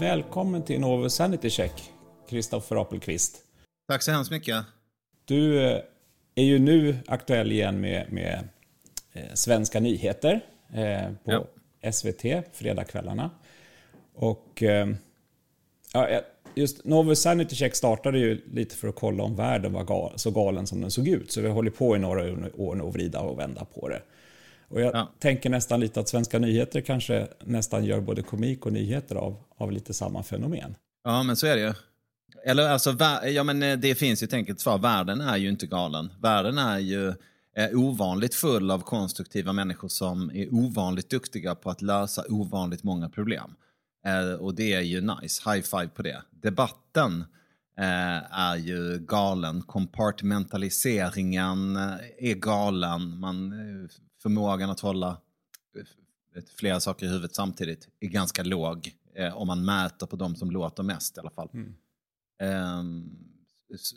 Välkommen till Novo Sanity Check, Kristoffer Apelqvist. Tack så hemskt mycket. Du eh, är ju nu aktuell igen med, med eh, svenska nyheter eh, på ja. SVT, fredagskvällarna. Och ja, just Novo Sanity Check startade ju lite för att kolla om världen var gal, så galen som den såg ut. Så vi har hållit på i några år nu att vrida och vända på det. Och jag ja. tänker nästan lite att svenska nyheter kanske nästan gör både komik och nyheter av, av lite samma fenomen. Ja, men så är det ju. Eller alltså, ja men eh, det finns ju ett enkelt svar. Världen är ju inte galen. Världen är ju är ovanligt full av konstruktiva människor som är ovanligt duktiga på att lösa ovanligt många problem. Eh, och det är ju nice. High five på det. Debatten eh, är ju galen. Compartmentaliseringen är galen. Man förmågan att hålla eh, flera saker i huvudet samtidigt är ganska låg. Eh, om man mäter på de som låter mest i alla fall. Mm. Um,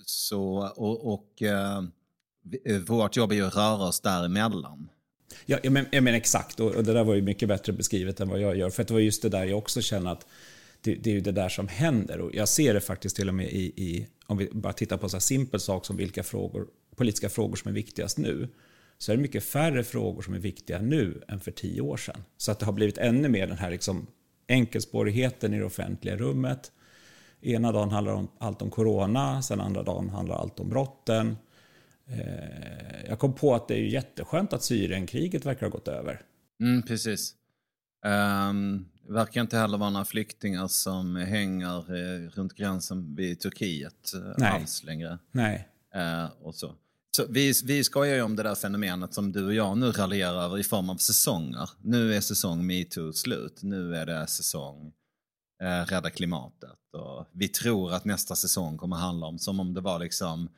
så, och, och uh, vårt jobb är ju att röra oss däremellan. Ja, jag men, jag men exakt, och, och, det där var ju mycket bättre beskrivet än vad jag gör. För det var just det där jag också känner att det, det, är ju det där som händer. Och jag ser det faktiskt till och med i, i om vi bara tittar på en simpel sak som vilka frågor, politiska frågor som är viktigast nu så är det mycket färre frågor som är viktiga nu än för tio år sedan. Så att det har blivit ännu mer den här liksom enkelspårigheten i det offentliga rummet. Ena dagen handlar om allt om corona, sen andra dagen handlar allt om brotten. Eh, jag kom på att det är jätteskönt att Syrienkriget verkar ha gått över. Mm, precis. Um, det verkar inte heller vara några flyktingar som hänger eh, runt gränsen vid Turkiet eh, Nej. alls längre. Nej. Uh, och så. Så vi, vi skojar ju om det där fenomenet som du och jag nu raljerar över i form av säsonger. Nu är säsong metoo slut, nu är det säsong eh, rädda klimatet. Och vi tror att nästa säsong kommer handla om, som om det var liksom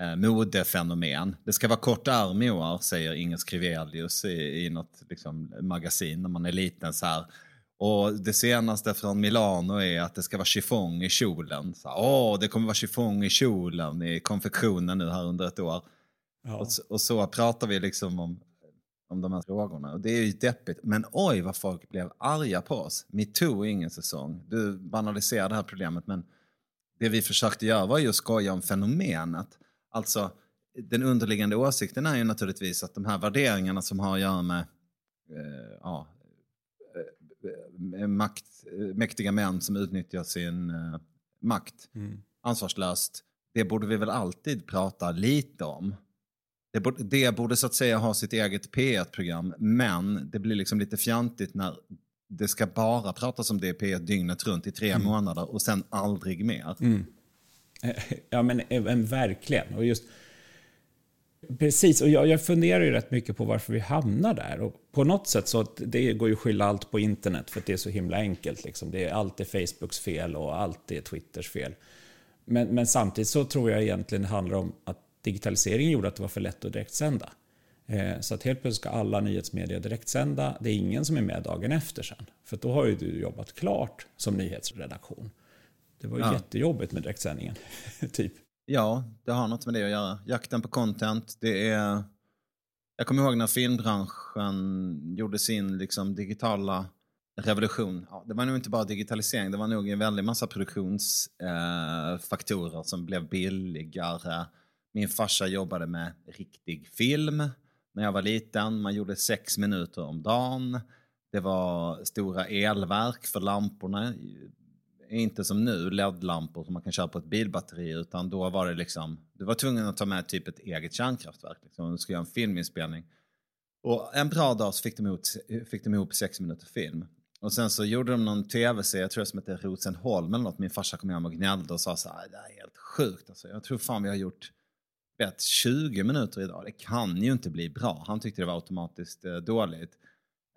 eh, modefenomen. Det ska vara kort arm i år, säger Inger Skrivelius i, i något liksom, magasin när man är liten. så här. Och det senaste från Milano är att det ska vara chiffong i kjolen. Så, Åh, det kommer vara chiffong i kjolen i konfektionen nu här under ett år. Ja. Och, och, så pratar vi liksom om, om de här frågorna. Och det är ju deppigt. Men oj vad folk blev arga på oss. Metoo är ingen säsong. Du banaliserar det här problemet men det vi försökte göra var ju att skoja om fenomenet. Alltså den underliggande åsikten är ju naturligtvis att de här värderingarna som har att göra med eh, ja, eh, makt, mäktiga män som utnyttjar sin eh, makt mm. ansvarslöst. Det borde vi väl alltid prata lite om. Det borde, det borde så att säga ha sitt eget P1-program, men det blir liksom lite fjantigt när det ska bara pratas om det i P1 dygnet runt i tre mm. månader och sen aldrig mer. Mm. Ja, men, men verkligen. Och just, precis, och jag, jag funderar ju rätt mycket på varför vi hamnar där. Och på något sätt så det går ju att skylla allt på internet för att det är så himla enkelt. Liksom. Det är alltid Facebooks fel och allt är Twitters fel. Men, men samtidigt så tror jag egentligen det handlar om att digitaliseringen gjorde att det var för lätt att direktsända. Eh, så att helt plötsligt ska alla nyhetsmedier direktsända. Det är ingen som är med dagen efter sen. För då har ju du jobbat klart som nyhetsredaktion. Det var ju ja. jättejobbigt med direktsändningen. typ. Ja, det har något med det att göra. Jakten på content, det är... Jag kommer ihåg när filmbranschen gjorde sin liksom, digitala revolution. Ja, det var nog inte bara digitalisering, det var nog en väldig massa produktionsfaktorer eh, som blev billigare min farsa jobbade med riktig film när jag var liten. Man gjorde sex minuter om dagen. Det var stora elverk för lamporna. Inte som nu, LED-lampor som man kan köra på ett bilbatteri, utan då var det liksom, du var tvungen att ta med typ ett eget kärnkraftverk liksom, om du skulle göra en filminspelning. Och en bra dag så fick de, ihop, fick de ihop sex minuter film. Och sen så gjorde de någon tv-serie, jag tror som heter Rosenholm eller något. Min farsa kom hem och gnällde och sa så här, det här är helt sjukt alltså. Jag tror fan vi har gjort bett 20 minuter idag, det kan ju inte bli bra. Han tyckte det var automatiskt eh, dåligt.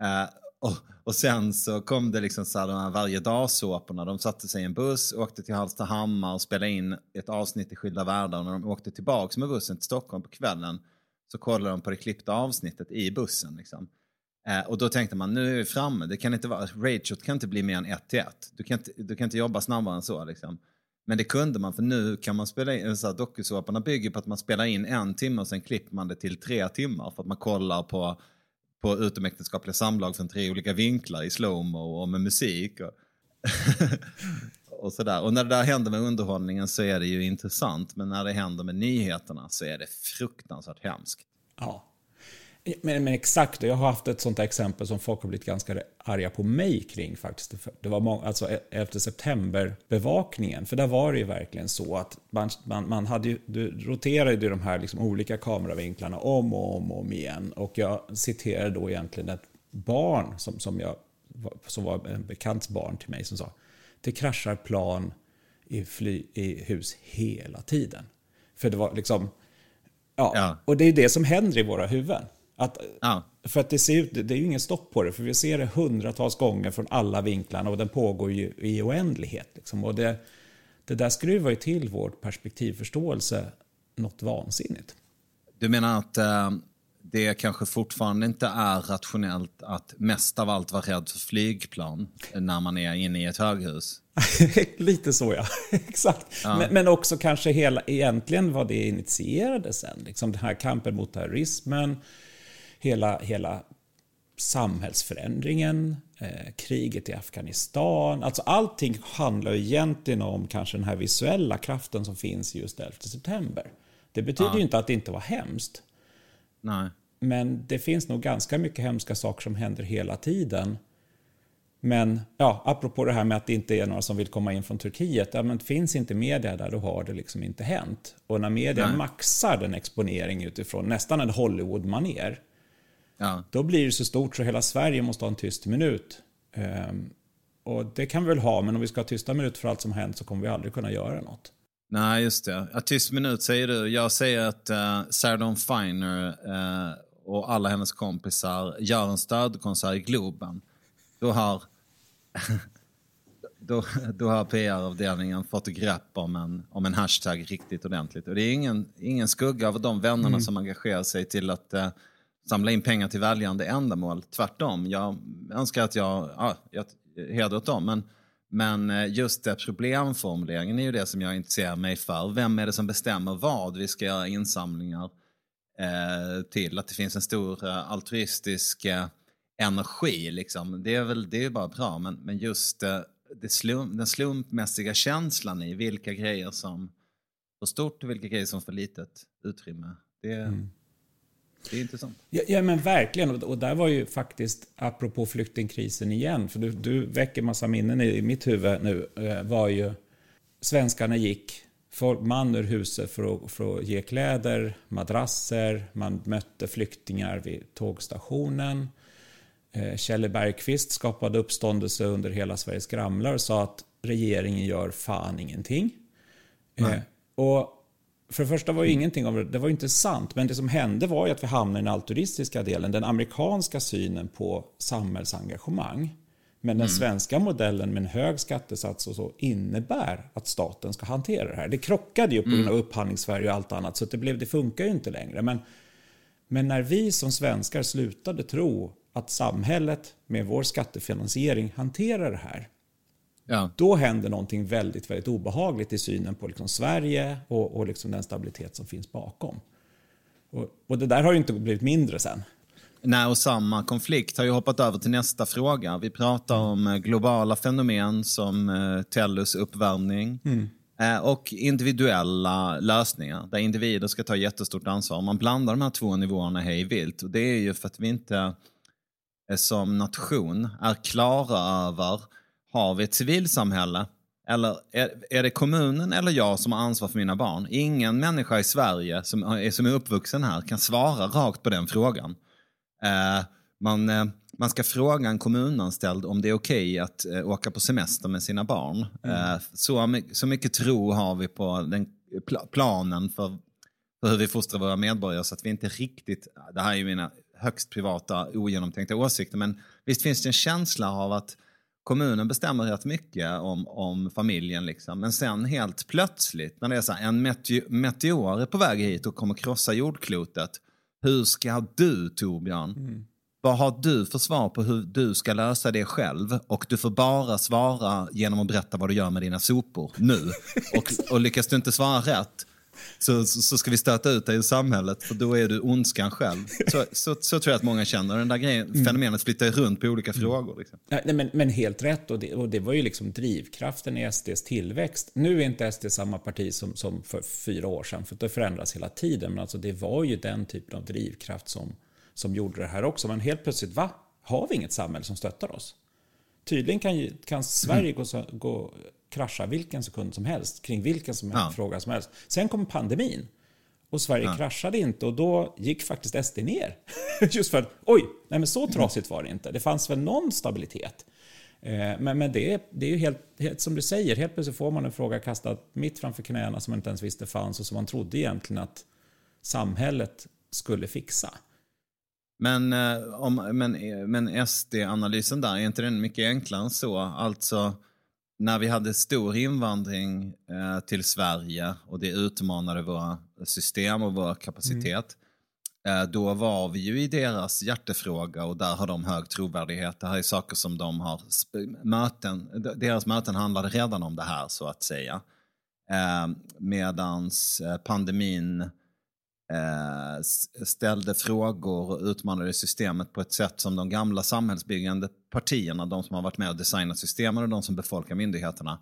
Eh, och, och, sen så kom det liksom så här, de här varje dag-såporna. De satte sig i en buss, åkte till Hallstahammar och spelade in ett avsnitt i Skilda världar. Och när de åkte tillbaka med bussen till Stockholm på kvällen så kollade de på det klippta avsnittet i bussen. Liksom. Eh, och då tänkte man, nu är vi framme. Det kan inte vara, Rachel kan inte bli mer än ett till ett. Du kan inte, du kan inte jobba snabbare än så. Liksom. Men det kunde man för nu kan man spela in, eh, så dokusåporna bygger på att man spelar in en timme och sen klipper man det till tre timmar för att man kollar på, på utomäktenskapliga samlag från tre olika vinklar i slowmo och med musik. Och, och, sådär. och när det där händer med underhållningen så är det ju intressant, men när det händer med nyheterna så är det fruktansvärt hemskt. Ja. Men, men exakt, jag har haft ett sånt exempel som folk har blivit ganska arga på mig kring faktiskt. Det var många, alltså efter septemberbevakningen, för där var det ju verkligen så att man, man, man hade ju, du roterade ju de här liksom olika kameravinklarna om och om och om igen. Och jag citerade då egentligen ett barn som, som, jag, som var en bekants barn till mig som sa det kraschar plan i, fly, i hus hela tiden. För det var liksom, ja, ja. och det är det som händer i våra huvuden. Att, ja. För att det ser ut, det är ju ingen stopp på det, för vi ser det hundratals gånger från alla vinklarna och den pågår ju i oändlighet. Liksom. Och det, det där skruvar ju till vår perspektivförståelse något vansinnigt. Du menar att äh, det kanske fortfarande inte är rationellt att mest av allt vara rädd för flygplan när man är inne i ett höghus? Lite så ja, exakt. Ja. Men, men, också kanske hela, egentligen vad det initierade sen. Liksom den här kampen mot terrorismen, hela, hela samhällsförändringen, eh, kriget i Afghanistan. Alltså allting handlar egentligen om kanske den här visuella kraften som finns just 11 september. Det betyder ja. ju inte att det inte var hemskt. Nej. Men det finns nog ganska mycket hemska saker som händer hela tiden. Men ja, apropå det här med att det inte är några som vill komma in från Turkiet. Ja, men finns inte media där, då har det liksom inte hänt. Och när media Nej. maxar den exponering utifrån nästan en Hollywood-maner Ja. Då blir det så stort så hela Sverige måste ha en tyst minut. Um, och det kan vi väl ha, men om vi ska ha tysta minut för allt som har hänt så kommer vi aldrig kunna göra något. Nej, just det. Ja, tyst minut säger du. Jag säger att uh, Sarah Dawn Finer uh, och alla hennes kompisar gör en stödkonsert i Globen. Då har, då, då har PR-avdelningen fått grepp om en, om en hashtag riktigt ordentligt. Och det är ingen, ingen skugga av de vännerna mm. som engagerar sig till att uh, samla in pengar till välgörande ändamål. Tvärtom, jag önskar att jag, ja, jag heder åt dem. Men, men eh, just det, problemformuleringen är ju det som jag intresserar mig för. Vem är det som bestämmer vad vi ska göra insamlingar eh, till? Att det finns en stor eh, altruistisk eh, energi, liksom. det är väl det är bara bra. Men, men just eh, det slump, den slumpmässiga känslan i vilka grejer som får stort och vilka grejer som får litet utrymme. Det, mm. Det är intressant. Ja, ja men verkligen. Och där var ju faktiskt, apropå flyktingkrisen igen, för du, du väcker massa minnen i mitt huvud nu, eh, var ju svenskarna gick man ur huset för att, för att ge kläder, madrasser, man mötte flyktingar vid tågstationen. Eh, Kjelle Bergqvist skapade uppståndelse under hela Sveriges Gramlar och sa att regeringen gör fan ingenting. Nej. Och för det första var ju ingenting av det, det var inte sant, men det som hände var ju att vi hamnade i den altruistiska delen, den amerikanska synen på samhällsengagemang. Men den mm. svenska modellen med en hög skattesats och så innebär att staten ska hantera det här. Det krockade ju på grund av mm. upphandlingssverige och allt annat, så det, blev, det funkar ju inte längre. Men, men när vi som svenskar slutade tro att samhället med vår skattefinansiering hanterar det här, Ja. Då händer någonting väldigt, väldigt obehagligt i synen på liksom Sverige och, och liksom den stabilitet som finns bakom. Och, och, det där har ju inte blivit mindre sen. Nej, och samma konflikt har ju hoppat över till nästa fråga. Vi pratar om eh, globala fenomen som eh, Tellus uppvärmning mm. eh, och individuella lösningar där individer ska ta jättestort ansvar. Man blandar de här två nivåerna hej vilt och det är ju för att vi inte eh, som nation är klara över har vi ett civilsamhälle? Eller är, är det kommunen eller jag som har ansvar för mina barn? Ingen människa i Sverige som är, som är uppvuxen här kan svara rakt på den frågan. Eh, man, eh, man ska fråga en kommunanställd om det är okej okay att eh, åka på semester med sina barn. Mm. Eh, så, så mycket tro har vi på den pl planen för, för hur vi fostrar våra medborgare så att vi inte riktigt, det här är ju mina högst privata ogenomtänkta åsikter, men visst finns det en känsla av att kommunen bestämmer rätt mycket om, om familjen. Liksom. Men sen helt plötsligt, när det är så här, en meteor är på väg hit och kommer krossa jordklotet. Hur ska du, Torbjörn, mm. vad har du för svar på hur du ska lösa det själv? Och du får bara svara genom att berätta vad du gör med dina sopor nu. och, och lyckas du inte svara rätt, så, så, så, ska vi stöta ut dig ur samhället för då är du ondskan själv. Så, så, så tror jag att många känner. Den där grejen, mm. fenomenet flyttar runt på olika mm. frågor. Liksom. Nej, men, men, helt rätt och det, och det var ju liksom drivkraften i SDs tillväxt. Nu är inte SD samma parti som, som för fyra år sedan, för det förändras hela tiden. Men alltså det var ju den typen av drivkraft som, som gjorde det här också. Men helt plötsligt, va? Har vi inget samhälle som stöttar oss? Tydligen kan, kan Sverige mm. gå, gå, krascha vilken sekund som helst kring vilken som ja. fråga som helst. Sen kom pandemin och Sverige ja. kraschade inte och då gick faktiskt SD ner. Just för att, oj, nej men så trasigt var det inte. Det fanns väl någon stabilitet. Eh, men, men det, det är ju helt, helt, som du säger, helt plötsligt får man en fråga kastad mitt framför knäna som man inte ens visste fanns och som man trodde egentligen att samhället skulle fixa. Men, eh, om, men, men SD-analysen där, är inte den mycket enklare än så? Alltså, när vi hade stor invandring eh, till Sverige och det utmanade våra system och vår kapacitet, mm. eh, då var vi ju i deras hjärtefråga och där har de hög trovärdighet. Det här är saker som de har, möten, deras möten handlade redan om det här så att säga. Eh, medans eh, pandemin ställde frågor och utmanade systemet på ett sätt som de gamla samhällsbyggande partierna, de som har varit med och designat systemen och de som befolkar myndigheterna,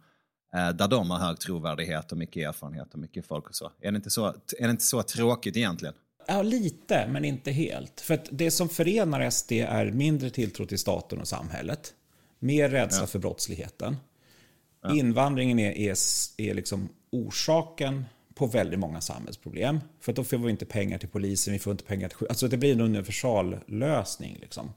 eh, där de har hög trovärdighet och mycket erfarenhet och mycket folk och så. Är det inte så, är det inte så tråkigt egentligen? Ja, lite, men inte helt. För att det som förenar SD är mindre tilltro till staten och samhället, mer rädsla ja. för brottsligheten. Ja. Invandringen är, är, är liksom orsaken på väldigt många samhällsproblem. För då får vi inte pengar till polisen, vi får inte pengar till Alltså det blir en universallösning. Liksom.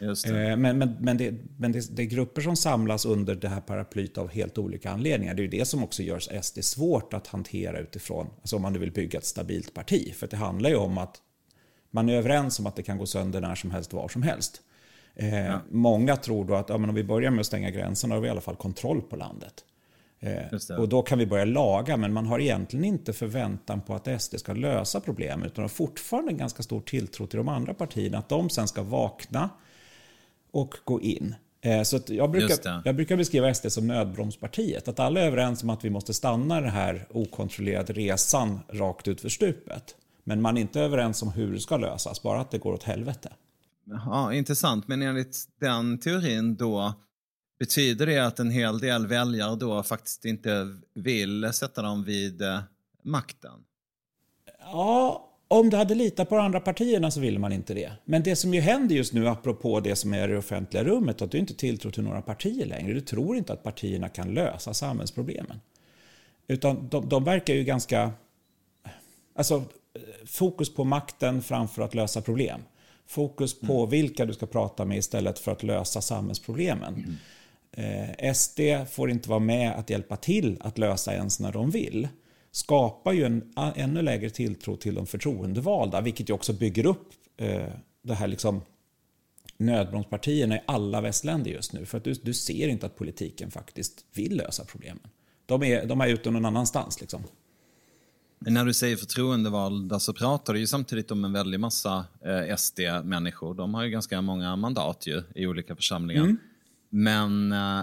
Eh, men, men, men, det, men det, det, är grupper som samlas under det här paraplyt av helt olika anledningar. Det är ju det som också gör SD svårt att hantera utifrån, alltså om man nu vill bygga ett stabilt parti. För det handlar ju om att man är överens om att det kan gå sönder när som helst, var som helst. Eh, ja. Många tror då att ja, men om vi börjar med att stänga gränserna har vi i alla fall kontroll på landet. Eh, och då kan vi börja laga, men man har egentligen inte förväntan på att SD ska lösa problemet, utan har fortfarande en ganska stor tilltro till de andra partierna, att de sen ska vakna och gå in. Eh, så jag, brukar, jag brukar beskriva SD som nödbromspartiet, att alla är överens om att vi måste stanna den här okontrollerade resan rakt ut för stupet. Men man är inte överens om hur det ska lösas, bara att det går åt helvete. Ja, intressant, men enligt den teorin då Betyder det att en hel del väljare då faktiskt inte vill sätta dem vid eh, makten? Ja, om du hade litat på de andra partierna så ville man inte det. Men det som ju händer just nu, apropå det som är i det offentliga rummet, att du inte tilltror till några partier längre. Du tror inte att partierna kan lösa samhällsproblemen. Utan de, de verkar ju ganska... Alltså, fokus på makten framför att lösa problem. Fokus på mm. vilka du ska prata med istället för att lösa samhällsproblemen. Eh, SD får inte vara med att hjälpa till att lösa ens när de vill skapar ju en ännu lägre tilltro till de förtroendevalda, vilket ju också bygger upp eh, det här liksom nödbromspartierna i alla västländer just nu. För att du, du ser inte att politiken faktiskt vill lösa problemen. De är, de är ute någon annanstans. Liksom. Men när du säger förtroendevalda så pratar du ju samtidigt om en väldig massa eh, SD-människor. De har ju ganska många mandat ju, i olika församlingar. Mm. Men eh,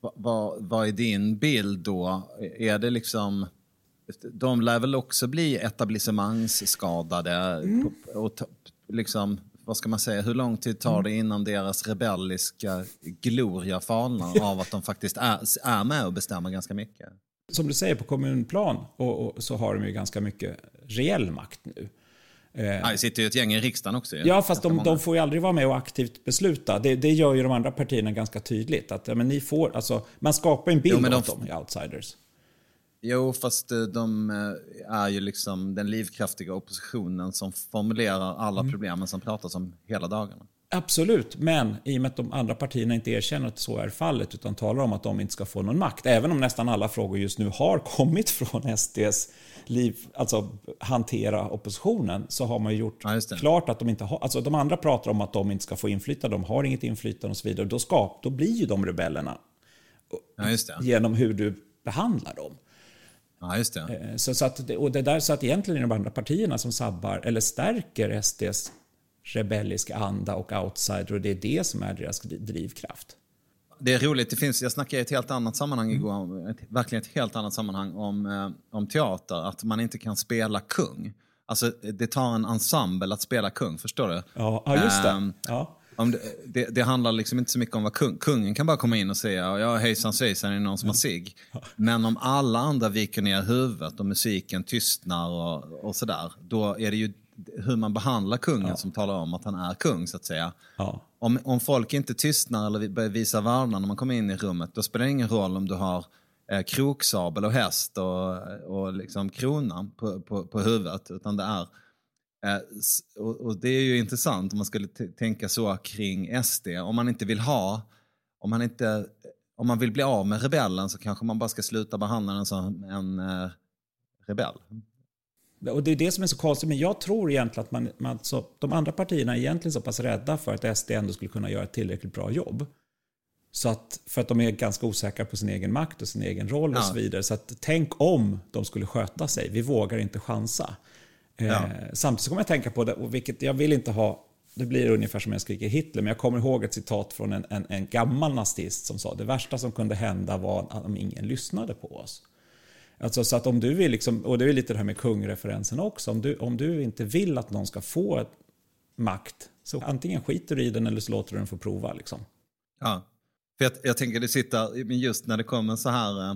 vad, vad är din bild då? Är det liksom... De lär väl också bli etablissemangsskadade. Mm. Och, liksom, vad ska man säga, hur lång tid tar det innan deras rebelliska gloria falnar av att de faktiskt är, är med och bestämmer ganska mycket? Som du säger, på kommunplan och, och så har de ju ganska mycket reell makt nu. Eh, ja, det sitter ju ett gäng i riksdagen också. Ja, fast de, de, får ju aldrig vara med och aktivt besluta. Det, det gör ju de andra partierna ganska tydligt. Att men ni får, alltså, man skapar en bild jo, av dem i outsiders. Jo, fast eh, de eh, är ju liksom den livskraftiga oppositionen som formulerar alla mm. problemen som pratas om hela dagarna. Absolut, men i och med att de andra partierna inte erkänner att så är fallet utan talar om att de inte ska få någon makt, även om nästan alla frågor just nu har kommit från SDs liv, alltså hantera oppositionen, så har man gjort ja, klart att de inte har, alltså de andra pratar om att de inte ska få inflytande, de har inget inflytande och så vidare. Då, skap, då blir ju de rebellerna ja, genom hur du behandlar dem. Ja, just det. Eh, så, så, att, och det där, så att egentligen är det de andra partierna som sabbar eller stärker SDs rebelliska anda och outsider och det är det som är deras drivkraft. det är roligt. Det finns, jag snackade i ett helt annat sammanhang igår, ett, verkligen ett helt annat sammanhang om, eh, om teater, att man inte kan spela kung. Alltså det tar en ensemble att spela kung, förstår du? Ja, ja just det. Ehm, Ja. Om det, det, det handlar liksom inte så mycket om vad kung, kungen kan bara komma in och säga ja hejsan svejsan är det någon som har sig. Men om alla andra viker ner huvudet och musiken tystnar och, och sådär, då är det ju hur man behandlar kungen som talar om att han är kung så att säga. Ja. Om, om folk inte tystnar eller börjar visa vördnad när man kommer in i rummet, då spelar det ingen roll om du har eh, kroksabel och häst och, och liksom krona på, på, på huvudet, utan det är Eh, och, och det är ju intressant om man skulle tänka så kring SD. Om man inte vill ha, om man inte, om man vill bli av med rebellen så kanske man bara ska sluta behandla den som en eh, rebell. Och det är det som är så konstigt, men jag tror egentligen att man, man så, de andra partierna är egentligen så pass rädda för att SD ändå skulle kunna göra ett tillräckligt bra jobb. Så att, för att de är ganska osäkra på sin egen makt och sin egen roll och Ja. så vidare. Så att tänk om de skulle sköta sig, vi vågar inte chansa. Ja. Eh, samtidigt så kommer jag tänka på det, och vilket jag vill inte ha, det blir ungefär som jag skriker Hitler, men jag kommer ihåg ett citat från en, en, en gammal nazist som sa det värsta som kunde hända var att om ingen lyssnade på oss. Alltså, så att om du vill, liksom, och det är lite det här med kungreferensen också, om du, om du inte vill att någon ska få makt, så antingen skiter du i den eller så låter du den få prova. Liksom. Ja. För jag, jag tänker det sitter, men just när det kommer så här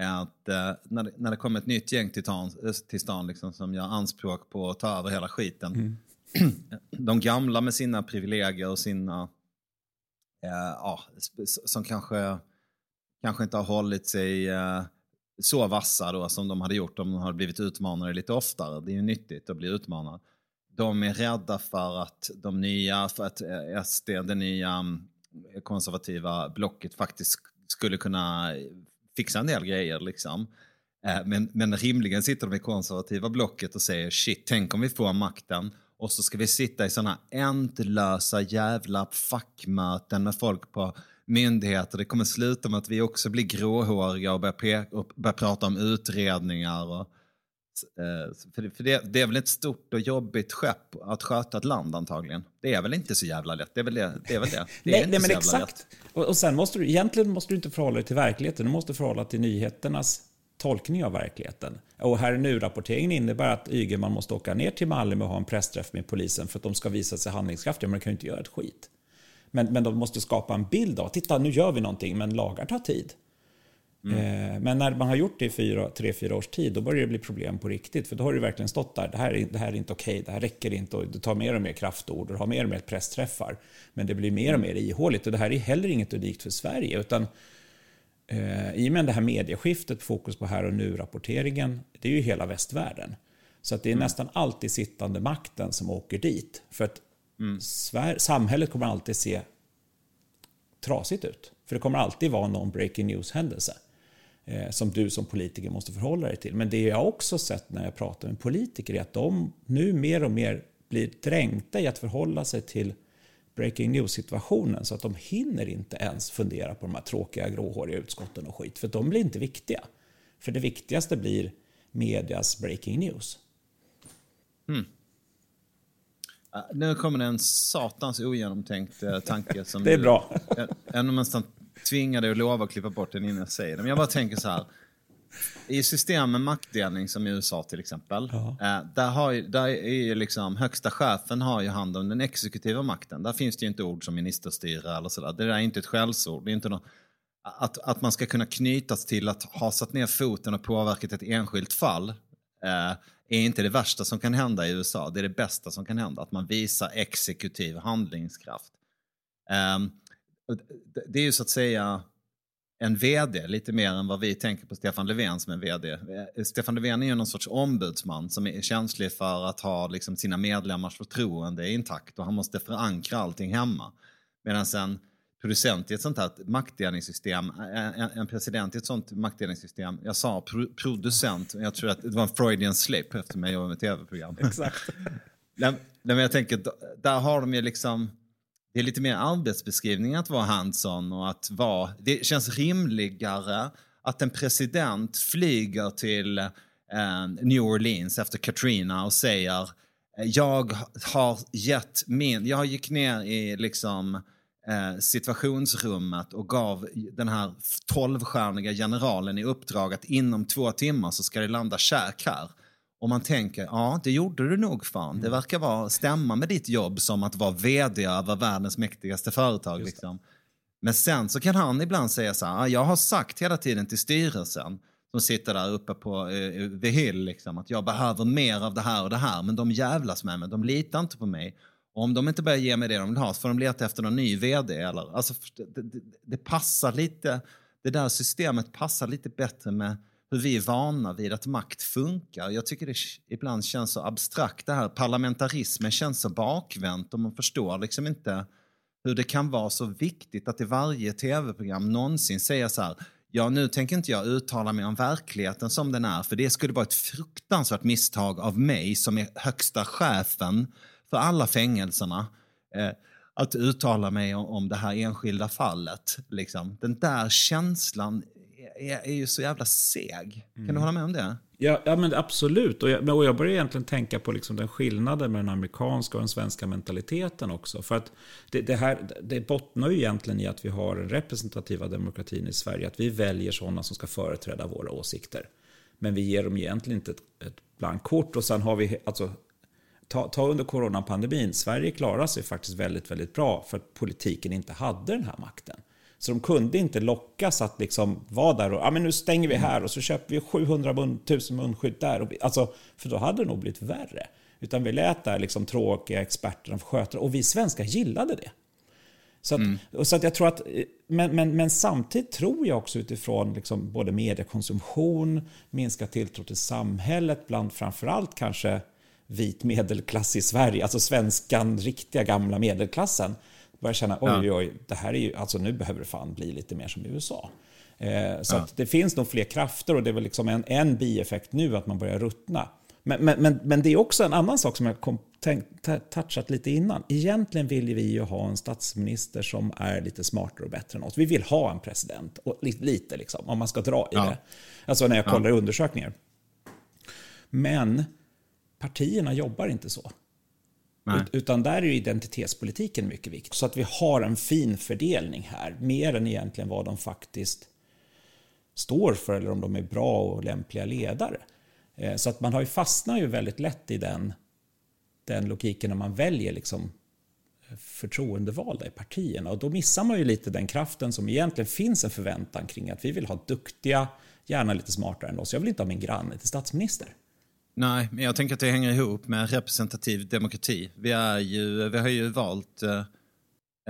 eh, att eh, när, det, när det kommer ett nytt gäng till, tan, eh, till stan liksom, som gör anspråk på att ta över hela skiten. De gamla med sina privilegier och sina, eh, ja, som kanske, kanske inte har hållit sig eh, så vassa då som de hade gjort om de hade blivit utmanade lite oftare. Det är ju nyttigt att bli utmanad. De är rädda för att de nya, för att eh, SD, det nya mm, konservativa blocket faktiskt skulle kunna fixa en del grejer. Liksom. Eh, men, men rimligen sitter de i konservativa blocket och säger shit, tänk om vi får makten och så ska vi sitta i sådana ändlösa jävla fackmöten med folk på myndigheter. Det kommer sluta med att vi också blir gråhåriga och börjar, och börjar prata om utredningar. Och, eh, för det, för det, det är väl ett stort och jobbigt skepp att sköta ett land antagligen. Det är väl inte så jävla lätt. Det är väl det. det, är väl det. det är Nej, inte nej men exakt. Och, och sen måste du, egentligen måste du inte förhålla dig till verkligheten, du måste förhålla dig till nyheternas tolkning av verkligheten. Och här nu-rapporteringen innebär att Ygeman måste åka ner till Malmö och ha en pressträff med polisen för att de ska visa sig handlingskraftiga, men de kan ju inte göra ett skit. Men, men de måste skapa en bild av, titta nu gör vi någonting, men lagar tar tid. Eh, Men när man har gjort det i fyra, tre, fyra års tid, då börjar det bli problem på riktigt. För då har du verkligen stått där, det här är, det här är inte okej, det här räcker inte. Och du tar mer och mer kraftord och har mer och mer pressträffar. Men det blir mer och mer ihåligt. Och det här är heller inget unikt för Sverige. Utan eh, i och med det här medieskiftet, fokus på här och nu-rapporteringen, det är ju hela västvärlden. Så att det är nästan alltid sittande makten som åker dit. För att Sver- samhället kommer alltid se trasigt ut. För det kommer alltid vara någon breaking news-händelse eh, som du som politiker måste förhålla dig till. Men det jag också sett när jag pratar med politiker är att de nu mer och mer blir dränkta i att förhålla sig till breaking news-situationen så att de hinner inte ens fundera på de här tråkiga gråhåriga utskotten och skit. För de blir inte viktiga. För det viktigaste blir medias breaking news. Ja, Nu kommer det en satans ogenomtänkt eh, tanke. Som Det är bra. Jag, jag nästan tvingad dig att lova att klippa bort den innan jag säger det. Men jag bara tänker så här. I system med maktdelning som i USA till exempel. Ja. Eh, där, har där är ju liksom högsta chefen har ju hand om den exekutiva makten. Där finns det ju inte ord som ministerstyre eller sådär. Det där är inte ett skällsord. Det är inte något, att, att man ska kunna knytas till att ha satt ner foten och påverkat ett enskilt fall Eh, är inte det värsta som kan hända i USA. Det är det bästa som kan hända. Att man visar exekutiv handlingskraft. Ehm, det- är ju så att säga en vd, lite mer än vad vi tänker på Stefan Löfven som en vd. Eh, Stefan Löfven är ju någon sorts ombudsman som är känslig för att ha liksom sina medlemmars förtroende intakt och han måste förankra allting hemma. Medan en producent i ett sånt här maktdelningssystem, en, en president i ett sånt maktdelningssystem, jag sa pro, producent, jag tror att det var en Freudian slip eftersom jag jobbar med tv-program. Exakt. Nej, men jag tänker, där har de ju liksom, det är lite mer arbetsbeskrivning att vara hands-on och att vara, det känns rimligare att en president flyger till eh, New Orleans efter Katrina och säger jag har gett min, jag gick ner i liksom situationsrummet och gav den här tolvstjärniga generalen i uppdrag att inom två timmar så ska det landa käk här. Och man tänker, ja det gjorde du nog fan. Det verkar vara stämma med ditt jobb som att vara vd över världens mäktigaste företag. Liksom. Men sen så kan han ibland säga så här, jag har sagt hela tiden till styrelsen som sitter där uppe på eh, the hill, liksom, att jag behöver mer av det här och det här, men de jävlas med mig, de litar inte på mig. Och om de inte börjar ge mig det de vill ha så får de leta efter någon ny vd. Eller, alltså, det, det, det passar lite, det där systemet passar lite bättre med hur vi är vana vid att makt funkar. Jag tycker det ibland känns så abstrakt det här. Parlamentarismen känns så bakvänt och man förstår liksom inte hur det kan vara så viktigt att i varje tv-program någonsin säga så här Ja, nu tänker inte jag uttala mig om verkligheten som den är, för det skulle vara ett fruktansvärt misstag av mig som är högsta chefen för alla fängelserna. Eh, att uttala mig om, om det här enskilda fallet. Liksom. Den där känslan är, är ju så jävla seg. Kan mm. du hålla med om det? Ja, ja men absolut. Och jag, och jag börjar egentligen tänka på liksom den skillnaden med den amerikanska och den svenska mentaliteten också. För att det, det, här, det bottnar ju egentligen i att vi har den representativa demokratin i Sverige. Att vi väljer sådana som ska företräda våra åsikter. Men vi ger dem egentligen inte ett, ett blankkort. Och sen har vi, alltså, ta, ta under coronapandemin, Sverige klarade sig faktiskt väldigt, väldigt bra för att politiken inte hade den här makten. Så de kunde inte lockas att liksom vara där och ah, men nu stänger vi här och så köper vi 700 000 munskydd där. Och, alltså, för då hade det nog blivit värre. Utan vi lät där liksom tråkiga experterna sköta. Och vi svenskar gillade det. Så, att, mm. så att jag tror att, men, men, men samtidigt tror jag också utifrån liksom både mediekonsumtion, minskad tilltro till samhället bland framförallt kanske vit medelklass i Sverige, alltså svenskan, riktiga gamla medelklassen, börjar känna oj, oj, oj, det här är ju, alltså nu behöver det fan bli lite mer som i USA. Eh, så ja. det finns nog fler krafter och det är väl liksom en, en bieffekt nu att man börjar ruttna. Men, men, men, men det är också en annan sak som jag kom, tänk, touchat lite innan. Egentligen vill vi ju ha en statsminister som är lite smartare och bättre än oss. Vi vill ha en president, och lite liksom, om man ska dra i ja. det. Alltså när jag kollar ja. undersökningar. Men partierna jobbar inte så. Nej. Utan där är identitetspolitiken mycket viktig. Så att vi har en fin fördelning här, mer än egentligen vad de faktiskt står för eller om de är bra och lämpliga ledare. Eh, så att man har ju fastnar ju väldigt lätt i den, den logiken när man väljer liksom förtroendevalda i partierna. Och då missar man ju lite den kraften som egentligen finns en förväntan kring att vi vill ha duktiga, gärna lite smartare än oss. Jag vill inte ha min granne till statsminister. Nej, men jag tänker att det hänger ihop med representativ demokrati. Vi, är ju, vi har ju valt eh,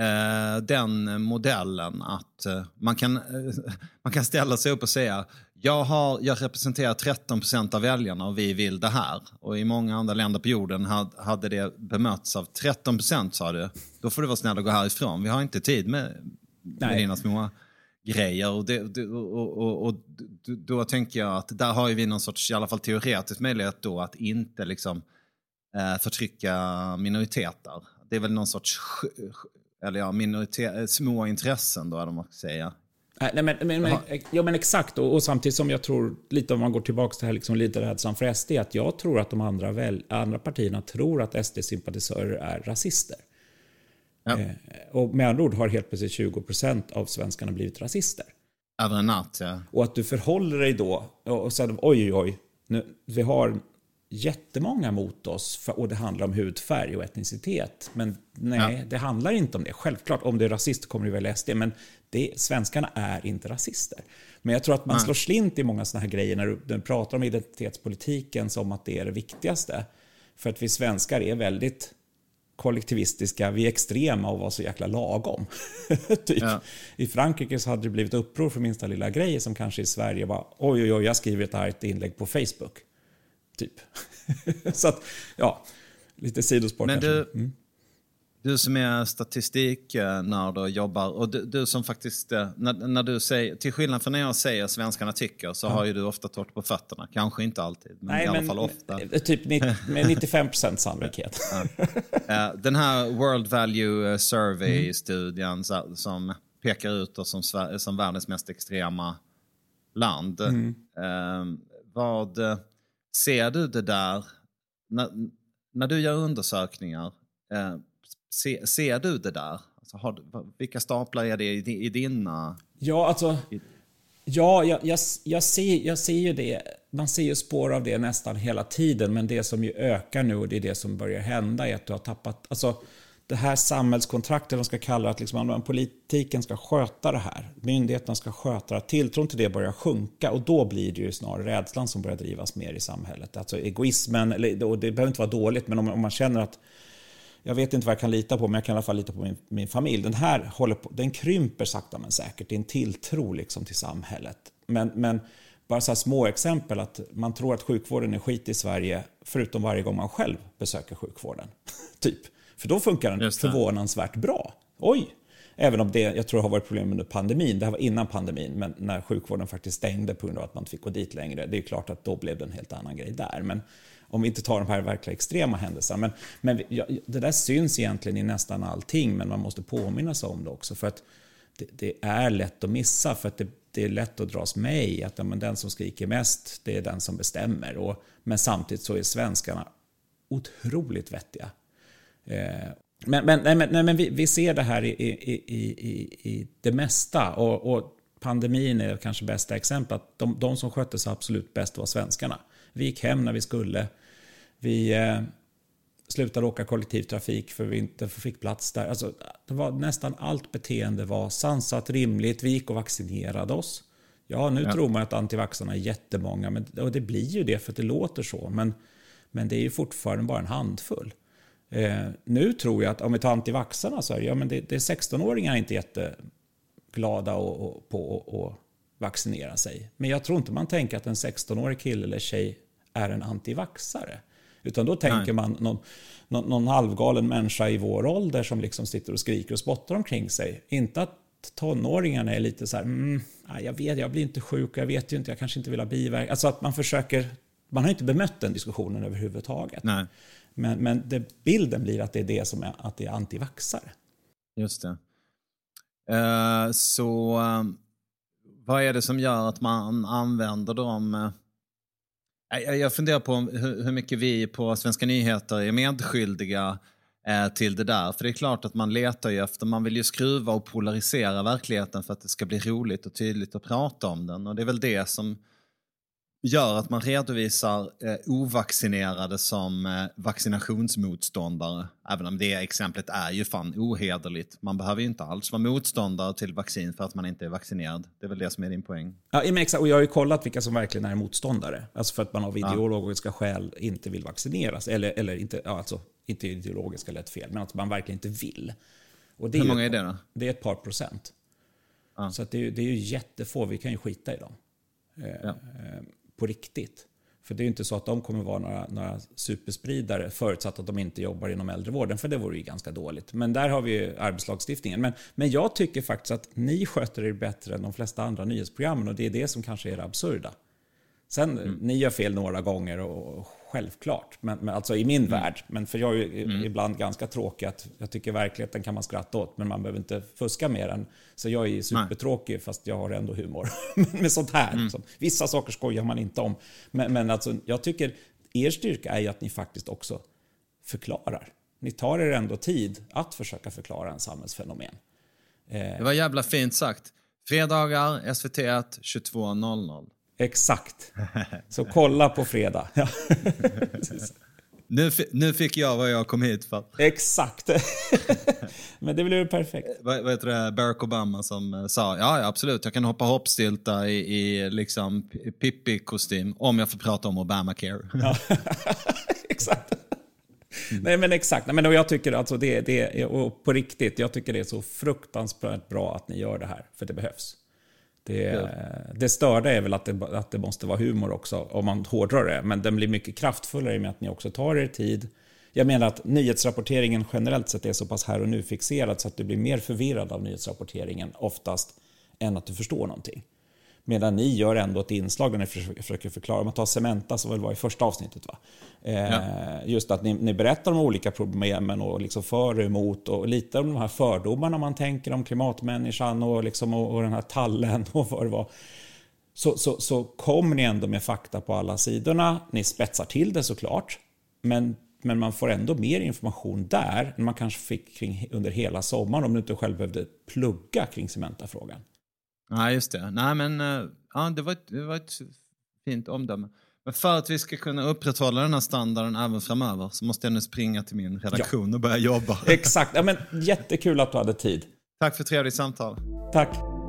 eh den modellen att eh, man, kan, eh, man kan ställa sig upp och säga jag, har, jag representerar 13 procent av väljarna och vi vill det här. Och i många andra länder på jorden hade, hade det bemötts av 13 procent sa du. Då får du vara snäll och gå härifrån. Vi har inte tid med, med dina små grejer. Och, det, och, och, och, då tänker jag att där har vi någon sorts, i alla fall teoretisk möjlighet då att inte liksom eh, förtrycka minoriteter. Det är väl någon sorts, eller ja, minoritet, små intressen då, eller man ska säga. Nej, men, men, men, ja, men exakt. Och, och, samtidigt som jag tror, lite om man går tillbaka till här, liksom, lite rädslan för SD, att jag tror att de andra, väl, andra partierna tror att SD-sympatisörer är rasister. Ja. Eh, och med andra ord har helt plötsligt 20% av svenskarna blivit rasister. Över en natt, ja. Och att du förhåller dig då och säger oj, oj, oj, nu, vi har jättemånga mot oss och det handlar om hudfärg och etnicitet. Men nej, ja. det handlar inte om det. Självklart, om det är rasist kommer du välja SD, men det, svenskarna är inte rasister. Men jag tror att man nej. slår slint i många sådana här grejer när du, när du pratar om identitetspolitiken som att det är det viktigaste. För att vi svenskar är väldigt kollektivistiska, vi är extrema och var så jäkla lagom. typ. Ja. I Frankrike så hade det blivit uppror för minsta lilla grej som kanske i Sverige var oj, oj, oj, jag skriver ett argt inlägg på Facebook. Typ. så att, ja, lite sidospår Men kanske. Du, mm. Du som är statistiknörd och jobbar, och du, du som faktiskt, eh, när, när, du säger, till skillnad från när jag säger svenskarna tycker, så ja. har ju du ofta torrt på fötterna. Kanske inte alltid, men Nej, i alla men, fall ofta. Typ med 95 procent sannolikhet. Ja. Den här World Value Survey-studien mm. som pekar ut oss som, som världens mest extrema land. Mm. Eh, vad ser du det där, när, när du gör undersökningar, eh, Se, ser du det där? Alltså, har, vilka staplar är det i, i dina? Ja, alltså... Ja, jag, jag, jag, ser, jag ser ju det. Man ser ju spår av det nästan hela tiden. Men det som ju ökar nu och det är det som börjar hända är att du har tappat... Alltså, det här samhällskontraktet, de ska kalla det, att liksom, politiken ska sköta det här. Myndigheterna ska sköta det. Tilltron till det börjar sjunka och då blir det ju snarare rädslan som börjar drivas mer i samhället. Alltså egoismen, eller, och det behöver inte vara dåligt, men om, om man känner att jag vet inte vad jag kan lita på, men jag kan i alla fall lita på min, min familj. Den här håller på, den krymper sakta men säkert. Det är en tilltro liksom till samhället. Men, men bara så här små exempel att man tror att sjukvården är skit i Sverige, förutom varje gång man själv besöker sjukvården. typ. För då funkar den förvånansvärt bra. Oj! Även om det, jag tror har varit problem under pandemin. Det här var innan pandemin, men när sjukvården faktiskt stängde på grund av att man inte fick gå dit längre. Det är klart att då blev det en helt annan grej där. Men om vi inte tar de här verkliga extrema händelserna. Men, men ja, det där syns egentligen i nästan allting, men man måste påminna sig om det också. För att det, det är lätt att missa, för att det, det är lätt att dras med i att ja, men den som skriker mest, det är den som bestämmer. Och, men samtidigt så är svenskarna otroligt vettiga. Eh, men, men, nej, men, nej, men vi, vi, ser det här i, i, i, i det mesta. Och, och, pandemin är kanske bästa exemplet. De, de som skötte sig absolut bäst var svenskarna. Vi gick hem när vi skulle. Vi eh, slutade åka kollektivtrafik för vi inte fick plats där. Alltså, det var, nästan allt beteende var sansat, rimligt. Vi gick och vaccinerade oss. Ja, nu ja. tror man att antivaxarna är jättemånga, men, och det blir ju det för att det låter så. Men, men det är ju fortfarande bara en handfull. Eh, nu tror jag att om vi tar antivaxarna så är ja, men det, det är 16-åringar inte jätteglada och, och, på att vaccinera sig. Men jag tror inte man tänker att en 16-årig kille eller tjej är en antivaxare. Utan då tänker Nej. man någon, någon, någon, halvgalen människa i vår ålder som liksom sitter och skriker och spottar omkring sig. Inte att tonåringarna är lite så här, mm, jag vet, jag blir inte sjuk, jag vet ju inte, jag kanske inte vill ha biverkningar. Alltså att man försöker, man har inte bemött den diskussionen överhuvudtaget. Nej. Men, men det, bilden blir att det är det som är, att det är antivaxare. Just det. Uh, så um, vad är det som gör att man använder dem? Jag funderar på hur, mycket vi på Svenska nyheter är medskyldiga eh, till det där. För det är klart att man letar ju efter, man vill ju skruva och polarisera verkligheten för att det ska bli roligt och tydligt att prata om den. Och det är väl det som gör att man redovisar eh, ovaccinerade som eh, vaccinationsmotståndare. Även om det exemplet är ju fan ohederligt. Man behöver ju inte alls vara motståndare till vaccin för att man inte är vaccinerad. Det är väl det som är din poäng. Ja, exakt. Och jag har ju kollat vilka som verkligen är motståndare. Alltså för att man av ideologiska ja. skäl inte vill vaccineras. Eller, eller inte, ja, alltså, inte ideologiska lätt fel, men att man verkligen inte vill. Och det Hur många är det då? Det är ett par procent. Ja. Så det, är, det är ju jättefå, vi kan ju skita i dem. Eh, ja. På riktigt. För det är ju inte så att de kommer vara några, några superspridare förutsatt att de inte jobbar inom äldrevården, för det vore ju ganska dåligt. Men där har vi ju arbetslagstiftningen. Men, men jag tycker faktiskt att ni sköter er bättre än de flesta andra nyhetsprogrammen och det är det som kanske är det absurda. Sen, mm. ni gör fel några gånger och självklart, men, men alltså i min mm. värld. Men för jag är ju mm. ibland ganska tråkig, att jag tycker verkligheten kan man skratta åt, men man behöver inte fuska med den. Så jag är supertråkig, Nej. fast jag har ändå humor. med sånt här. Mm. Liksom. Vissa saker skojar man inte om. Men, men alltså, jag tycker er styrka är ju att ni faktiskt också förklarar. Ni tar er ändå tid att försöka förklara en samhällsfenomen. Eh. Det var jävla fint sagt. Fredagar, SVT1, 22.00. Exakt. Så kolla på fredag. nu, nu fick jag vad jag kom hit för. Exakt. Men det blev perfekt. Vad, vad heter det, Barack Obama som eh, sa, ja, absolut, jag kan hoppa hoppstilta i, i liksom Pippi-kostym om jag får prata om Obamacare. Ja. exakt. Mm. Nej men exakt, Nej, men jag tycker alltså det, det, och på riktigt, jag tycker det är så fruktansvärt bra att ni gör det här, för det behövs. Det, ja. det störda är väl att det, att det måste vara humor också, om man hårdrar det. Men den blir mycket kraftfullare i och med att ni också tar er tid. Jag menar att nyhetsrapporteringen generellt sett är så pass här och nu fixerad så att du blir mer förvirrad av nyhetsrapporteringen oftast än att du förstår någonting. Medan ni gör ändå ett inslag där ni försöker förklara. Om man tar Cementa som väl var i första avsnittet. Va? Eh, ja. Just att ni, ni, berättar om olika problemen och liksom för och emot och lite om de här fördomarna man tänker om klimatmänniskan och, liksom, och, och den här tallen och vad det var. Så, så, så kommer ni ändå med fakta på alla sidorna. Ni spetsar till det såklart. Men Men man får ändå mer information där än man kanske fick kring, under hela sommaren om du inte själv behövde plugga kring Cementa-frågan. Nej, just det. Nej, men eh, ja, det, var ett, det var ett fint omdöme. Men för att vi ska kunna upprätthålla den här standarden även framöver så måste jag nu springa till min redaktion ja. och börja jobba. Exakt. Ja, men, jättekul att du hade tid. Tack för trevligt samtal. Tack.